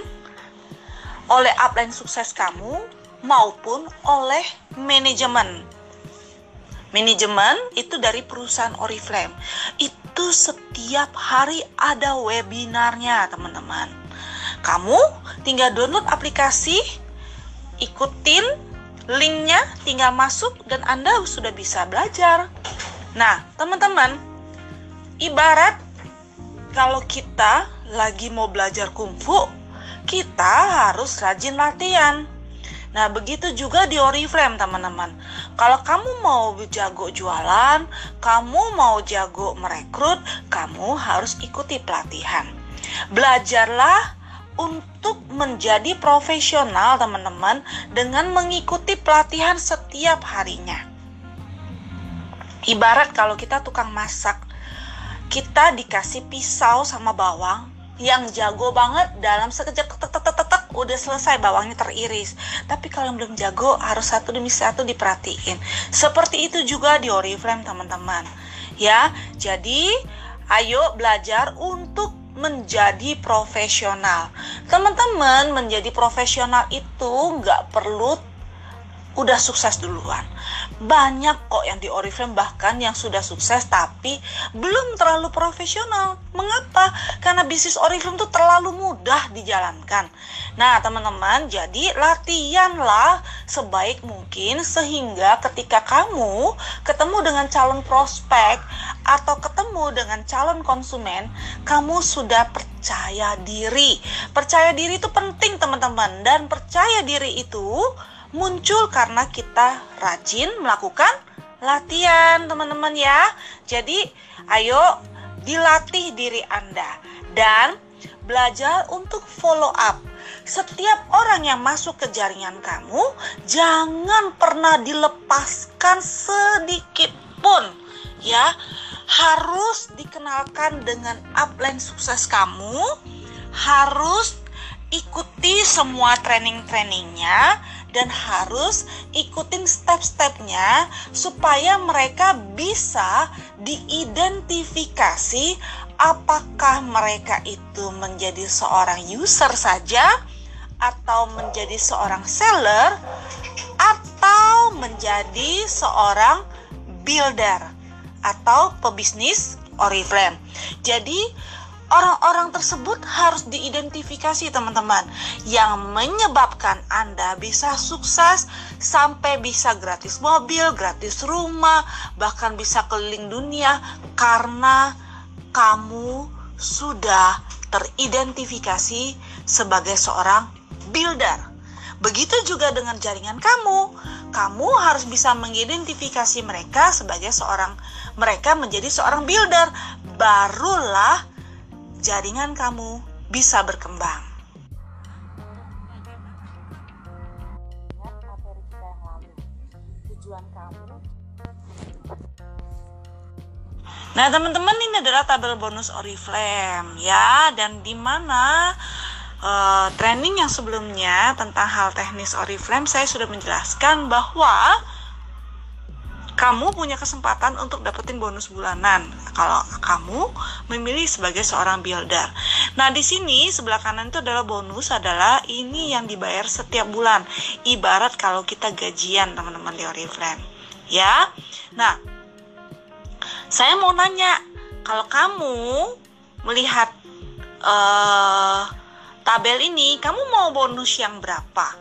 Oleh upline sukses kamu maupun oleh manajemen. Manajemen itu dari perusahaan Oriflame. Itu setiap hari ada webinarnya, teman-teman. Kamu tinggal download aplikasi, ikutin linknya, tinggal masuk dan Anda sudah bisa belajar. Nah, teman-teman, ibarat kalau kita lagi mau belajar kungfu, kita harus rajin latihan. Nah, begitu juga di Oriflame, teman-teman. Kalau kamu mau jago jualan, kamu mau jago merekrut, kamu harus ikuti pelatihan. Belajarlah untuk menjadi profesional, teman-teman, dengan mengikuti pelatihan setiap harinya. Ibarat kalau kita tukang masak, kita dikasih pisau sama bawang yang jago banget dalam sekejap udah selesai bawangnya teriris. Tapi kalau yang belum jago harus satu demi satu diperhatiin. Seperti itu juga di Oriflame teman-teman. Ya, jadi ayo belajar untuk menjadi profesional. Teman-teman menjadi profesional itu nggak perlu udah sukses duluan. Banyak kok yang di Oriflame bahkan yang sudah sukses tapi belum terlalu profesional. Mengapa? Karena bisnis Oriflame itu terlalu mudah dijalankan. Nah, teman-teman, jadi latihanlah sebaik mungkin sehingga ketika kamu ketemu dengan calon prospek atau ketemu dengan calon konsumen, kamu sudah percaya diri. Percaya diri itu penting, teman-teman, dan percaya diri itu muncul karena kita rajin melakukan latihan, teman-teman ya. Jadi, ayo dilatih diri Anda dan belajar untuk follow up. Setiap orang yang masuk ke jaringan kamu, jangan pernah dilepaskan sedikit pun, ya. Harus dikenalkan dengan upline sukses kamu, harus ikuti semua training-trainingnya dan harus ikutin step-stepnya supaya mereka bisa diidentifikasi apakah mereka itu menjadi seorang user saja atau menjadi seorang seller atau menjadi seorang builder atau pebisnis Oriflame. Jadi orang-orang tersebut harus diidentifikasi teman-teman yang menyebabkan Anda bisa sukses sampai bisa gratis mobil, gratis rumah, bahkan bisa keliling dunia karena kamu sudah teridentifikasi sebagai seorang builder. Begitu juga dengan jaringan kamu. Kamu harus bisa mengidentifikasi mereka sebagai seorang mereka menjadi seorang builder. Barulah jaringan kamu bisa berkembang. Nah, teman-teman ini adalah tabel bonus Oriflame ya dan di mana uh, training yang sebelumnya tentang hal teknis Oriflame saya sudah menjelaskan bahwa kamu punya kesempatan untuk dapetin bonus bulanan kalau kamu memilih sebagai seorang builder. Nah, di sini sebelah kanan itu adalah bonus adalah ini yang dibayar setiap bulan. Ibarat kalau kita gajian teman-teman di Oriflame. Ya. Nah, saya mau nanya, kalau kamu melihat uh, tabel ini, kamu mau bonus yang berapa?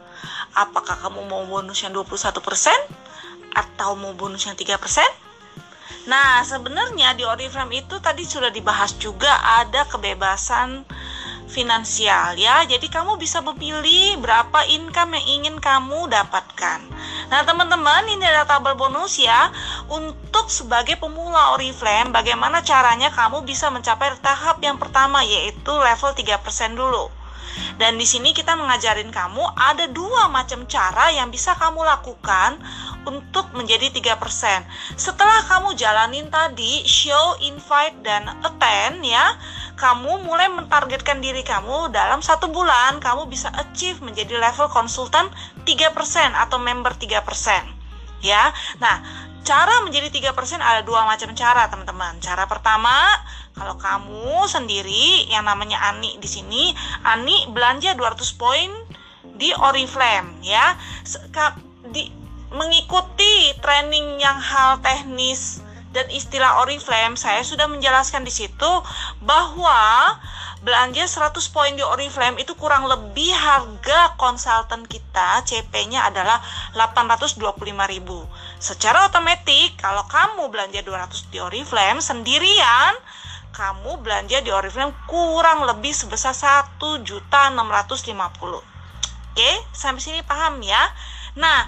Apakah kamu mau bonus yang 21%? Atau mau bonus yang 3%? Nah, sebenarnya di Oriflame itu tadi sudah dibahas juga ada kebebasan finansial ya. Jadi kamu bisa memilih berapa income yang ingin kamu dapatkan. Nah, teman-teman, ini adalah tabel bonus ya. Untuk sebagai pemula Oriflame, bagaimana caranya kamu bisa mencapai tahap yang pertama yaitu level 3% dulu. Dan di sini kita mengajarin kamu ada dua macam cara yang bisa kamu lakukan untuk menjadi 3%. Setelah kamu jalanin tadi show, invite dan attend ya, kamu mulai mentargetkan diri kamu dalam satu bulan kamu bisa achieve menjadi level konsultan 3% atau member 3%. Ya. Nah, cara menjadi 3% ada dua macam cara, teman-teman. Cara pertama, kalau kamu sendiri yang namanya Ani di sini, Ani belanja 200 poin di Oriflame ya. Di mengikuti training yang hal teknis dan istilah Oriflame, saya sudah menjelaskan di situ bahwa belanja 100 poin di Oriflame itu kurang lebih harga konsultan kita CP-nya adalah 825.000. Secara otomatis kalau kamu belanja 200 di Oriflame sendirian kamu belanja di Oriflame kurang lebih sebesar 1.650. Oke, sampai sini paham ya? Nah,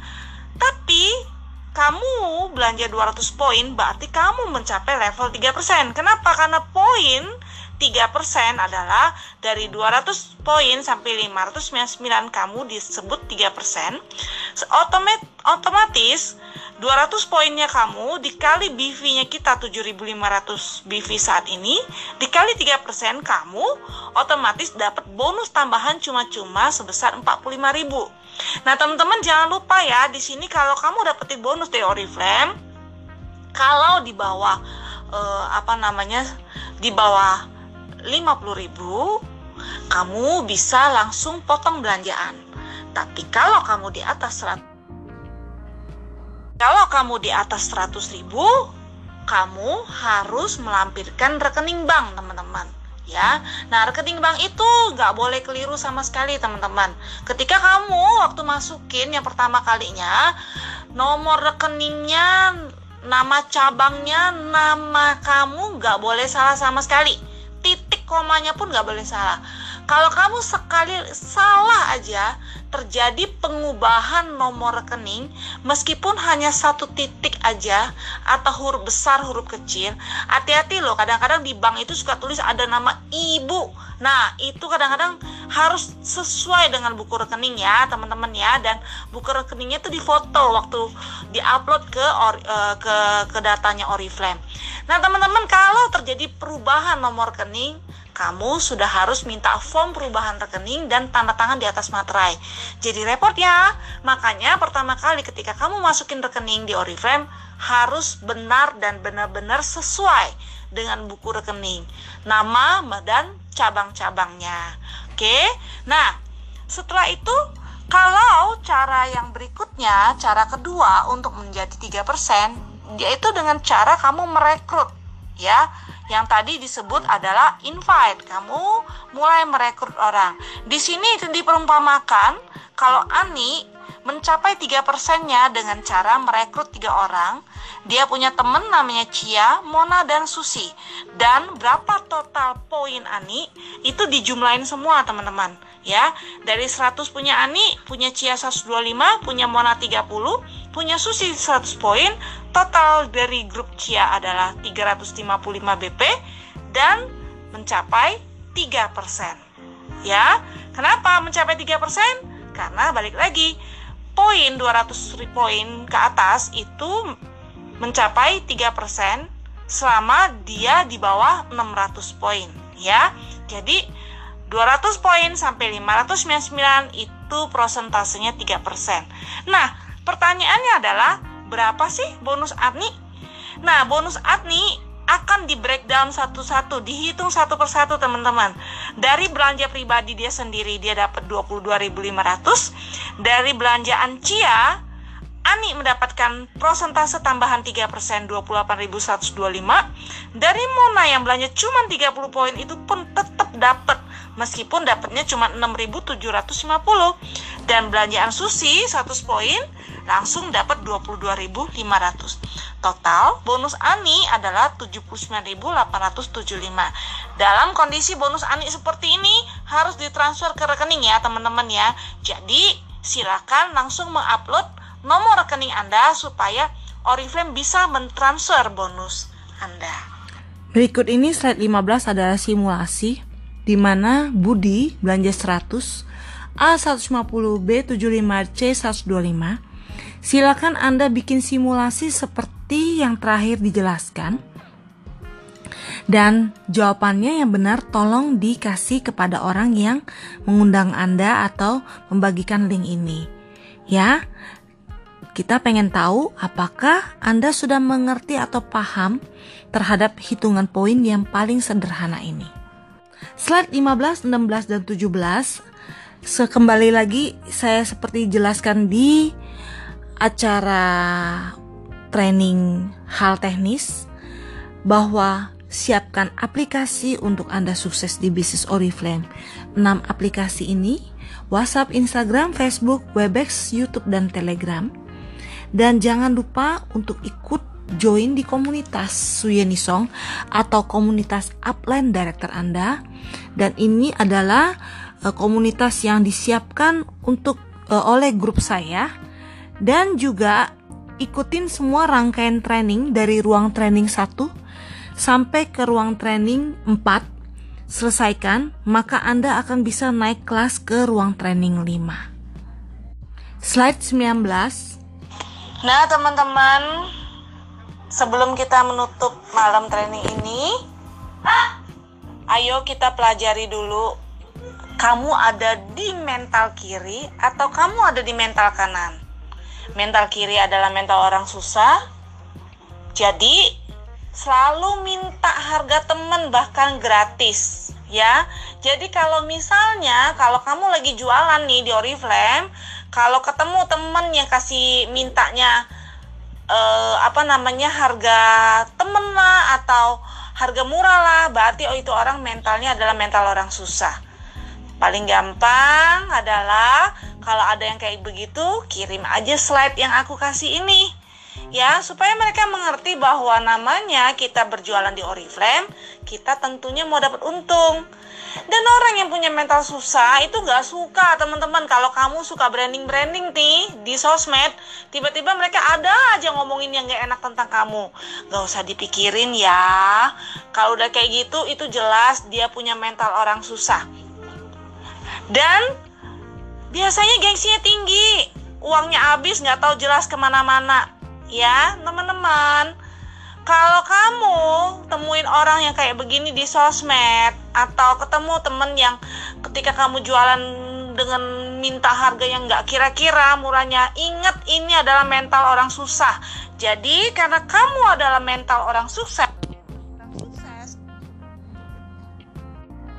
tapi kamu belanja 200 poin berarti kamu mencapai level 3%. Kenapa? Karena poin 3% adalah dari 200 poin sampai 599 kamu disebut 3%. Otomat otomatis 200 poinnya kamu dikali BV-nya kita 7500 BV saat ini dikali 3% kamu otomatis dapat bonus tambahan cuma-cuma sebesar 45000. Nah, teman-teman jangan lupa ya di sini kalau kamu dapetin bonus dari Oriflame kalau di bawah eh, apa namanya di bawah 50.000 kamu bisa langsung potong belanjaan. Tapi kalau kamu di atas 100 kalau kamu di atas 100 ribu, kamu harus melampirkan rekening bank, teman-teman. Ya, nah rekening bank itu nggak boleh keliru sama sekali, teman-teman. Ketika kamu waktu masukin yang pertama kalinya, nomor rekeningnya, nama cabangnya, nama kamu nggak boleh salah sama sekali. Komanya pun nggak boleh salah. Kalau kamu sekali salah aja, terjadi pengubahan nomor rekening meskipun hanya satu titik aja atau huruf besar huruf kecil hati-hati loh kadang-kadang di bank itu suka tulis ada nama ibu nah itu kadang-kadang harus sesuai dengan buku rekening ya teman-teman ya dan buku rekeningnya itu difoto waktu diupload ke or, uh, ke ke datanya Oriflame nah teman-teman kalau terjadi perubahan nomor rekening kamu sudah harus minta form perubahan rekening dan tanda tangan di atas materai. Jadi repot ya. Makanya pertama kali ketika kamu masukin rekening di Oriflame harus benar dan benar-benar sesuai dengan buku rekening, nama dan cabang-cabangnya. Oke. Nah, setelah itu kalau cara yang berikutnya, cara kedua untuk menjadi 3%, yaitu dengan cara kamu merekrut ya yang tadi disebut adalah invite. Kamu mulai merekrut orang. Di sini itu diperumpamakan kalau Ani mencapai tiga persennya dengan cara merekrut tiga orang. Dia punya temen namanya Cia, Mona, dan Susi. Dan berapa total poin Ani itu dijumlahin semua teman-teman. Ya, dari 100 punya Ani, punya Cia 125, punya Mona 30, punya Susi 100 poin, total dari grup Cia adalah 355 BP dan mencapai 3%. Ya, kenapa mencapai 3%? Karena balik lagi, poin 200 poin ke atas itu mencapai 3% selama dia di bawah 600 poin, ya. Jadi 200 poin sampai 599 itu prosentasenya 3%. Nah, pertanyaannya adalah berapa sih bonus adni? Nah, bonus adni akan di breakdown satu-satu, dihitung satu persatu teman-teman. Dari belanja pribadi dia sendiri dia dapat 22.500, dari belanjaan Cia Ani mendapatkan prosentase tambahan 3% 28.125 dari Mona yang belanja cuma 30 poin itu pun tetap dapat meskipun dapatnya cuma 6.750 dan belanjaan Susi 100 poin langsung dapat 22.500. Total bonus Ani adalah 79.875. Dalam kondisi bonus Ani seperti ini harus ditransfer ke rekening ya teman-teman ya. Jadi silakan langsung mengupload nomor rekening Anda supaya Oriflame bisa mentransfer bonus Anda. Berikut ini slide 15 adalah simulasi di mana Budi belanja 100, A150, B75, C125 Silakan Anda bikin simulasi seperti yang terakhir dijelaskan. Dan jawabannya yang benar tolong dikasih kepada orang yang mengundang Anda atau membagikan link ini. Ya, kita pengen tahu apakah Anda sudah mengerti atau paham terhadap hitungan poin yang paling sederhana ini. Slide 15, 16, dan 17 Sekembali lagi saya seperti jelaskan di acara training hal teknis bahwa siapkan aplikasi untuk Anda sukses di bisnis Oriflame. 6 aplikasi ini WhatsApp, Instagram, Facebook, Webex, YouTube, dan Telegram. Dan jangan lupa untuk ikut join di komunitas Suyeni Song atau komunitas upline director Anda. Dan ini adalah uh, komunitas yang disiapkan untuk uh, oleh grup saya dan juga ikutin semua rangkaian training dari ruang training 1 sampai ke ruang training 4 selesaikan, maka Anda akan bisa naik kelas ke ruang training 5. Slide 19. Nah, teman-teman, sebelum kita menutup malam training ini, ayo kita pelajari dulu kamu ada di mental kiri atau kamu ada di mental kanan. Mental kiri adalah mental orang susah. Jadi, selalu minta harga teman bahkan gratis ya jadi kalau misalnya kalau kamu lagi jualan nih di Oriflame kalau ketemu temen yang kasih mintanya eh, apa namanya harga temen lah atau harga murah lah. Berarti oh itu orang mentalnya adalah mental orang susah. Paling gampang adalah kalau ada yang kayak begitu kirim aja slide yang aku kasih ini ya supaya mereka mengerti bahwa namanya kita berjualan di Oriflame kita tentunya mau dapat untung. Dan orang yang punya mental susah itu gak suka teman-teman. Kalau kamu suka branding-branding nih di sosmed tiba-tiba mereka ada aja ngomongin yang gak enak tentang kamu. Gak usah dipikirin ya. Kalau udah kayak gitu itu jelas dia punya mental orang susah. Dan biasanya gengsinya tinggi. Uangnya habis nggak tahu jelas ke mana-mana ya teman-teman. Kalau kamu temuin orang yang kayak begini di sosmed atau ketemu temen yang ketika kamu jualan dengan minta harga yang nggak kira-kira murahnya ingat ini adalah mental orang susah. Jadi karena kamu adalah mental orang sukses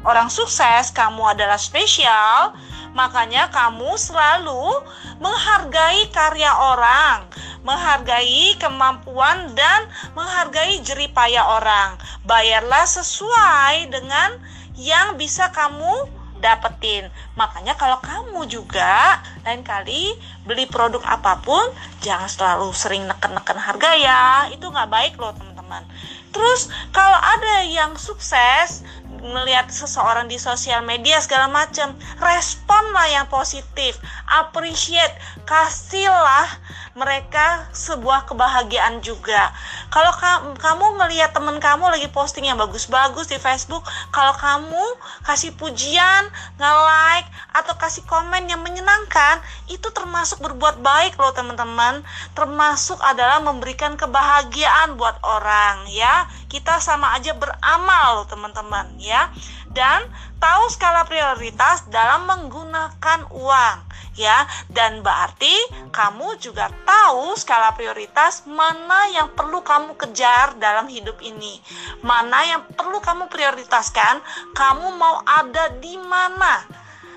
orang sukses kamu adalah spesial makanya kamu selalu menghargai karya orang menghargai kemampuan dan menghargai jeripaya orang. Bayarlah sesuai dengan yang bisa kamu dapetin. Makanya kalau kamu juga lain kali beli produk apa pun jangan selalu sering neken-neken harga ya. Itu nggak baik loh teman-teman. Terus kalau ada yang sukses melihat seseorang di sosial media segala macam, responlah yang positif, appreciate, kasihlah mereka sebuah kebahagiaan juga. Kalau kamu ngelihat temen kamu lagi posting yang bagus-bagus di Facebook, kalau kamu kasih pujian, nge-like atau kasih komen yang menyenangkan, itu termasuk berbuat baik loh teman-teman. Termasuk adalah memberikan kebahagiaan buat orang ya. Kita sama aja beramal loh teman-teman ya. Dan tahu skala prioritas dalam menggunakan uang ya. Dan berarti kamu juga tahu skala prioritas mana yang perlu kamu kejar dalam hidup ini. Mana yang perlu kamu prioritaskan kamu mau ada di mana?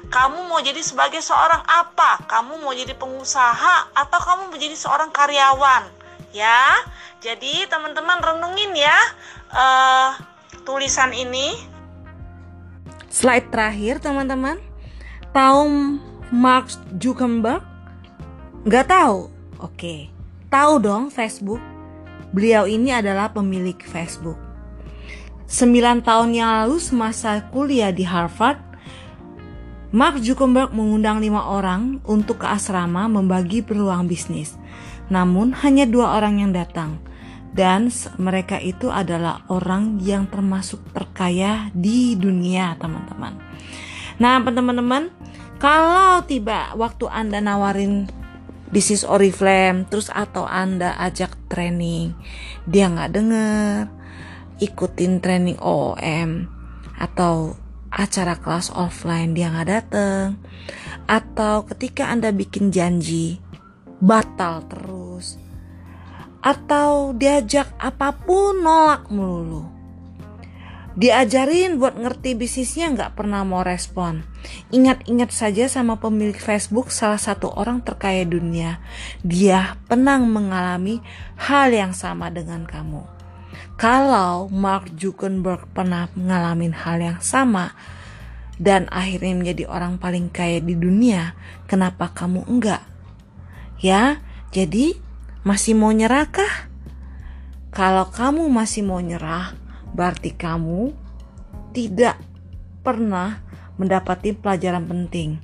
Kamu mau jadi sebagai seorang apa? Kamu mau jadi pengusaha atau kamu menjadi seorang karyawan? Ya jadi teman-teman renungin ya uh, tulisan ini slide terakhir teman-teman tahu Mark Zuckerberg? Gak tahu? Oke, tahu dong Facebook. Beliau ini adalah pemilik Facebook. Sembilan tahun yang lalu semasa kuliah di Harvard, Mark Zuckerberg mengundang lima orang untuk ke asrama membagi peluang bisnis. Namun hanya dua orang yang datang dan mereka itu adalah orang yang termasuk terkaya di dunia teman-teman. Nah teman-teman kalau tiba waktu Anda nawarin bisnis Oriflame terus atau Anda ajak training, dia nggak denger, ikutin training OOM atau acara kelas offline dia nggak dateng, atau ketika Anda bikin janji batal terus, atau diajak apa pun nolak melulu Diajarin buat ngerti bisnisnya nggak pernah mau respon. Ingat-ingat saja sama pemilik Facebook salah satu orang terkaya dunia. Dia pernah mengalami hal yang sama dengan kamu. Kalau Mark Zuckerberg pernah mengalami hal yang sama dan akhirnya menjadi orang paling kaya di dunia, kenapa kamu enggak? Ya, jadi masih mau nyerahkah? Kalau kamu masih mau nyerah, berarti kamu tidak pernah mendapati pelajaran penting.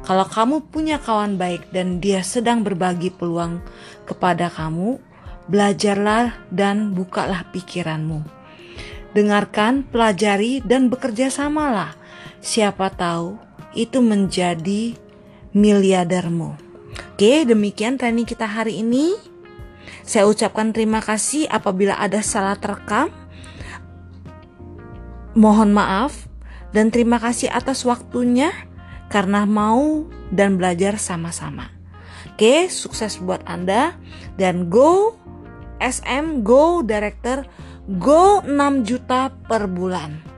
Kalau kamu punya kawan baik dan dia sedang berbagi peluang kepada kamu, belajarlah dan bukalah pikiranmu. dengarkan, pelajari, dan bekerja samalah. Siapa tahu itu menjadi miliadermu. Oke, demikian training kita hari ini. Saya ucapkan terima kasih apabila ada salah terekam. Mohon maaf dan terima kasih atas waktunya karena mau dan belajar sama-sama. Oke, sukses buat Anda dan go SM, go director, go 6 juta per bulan.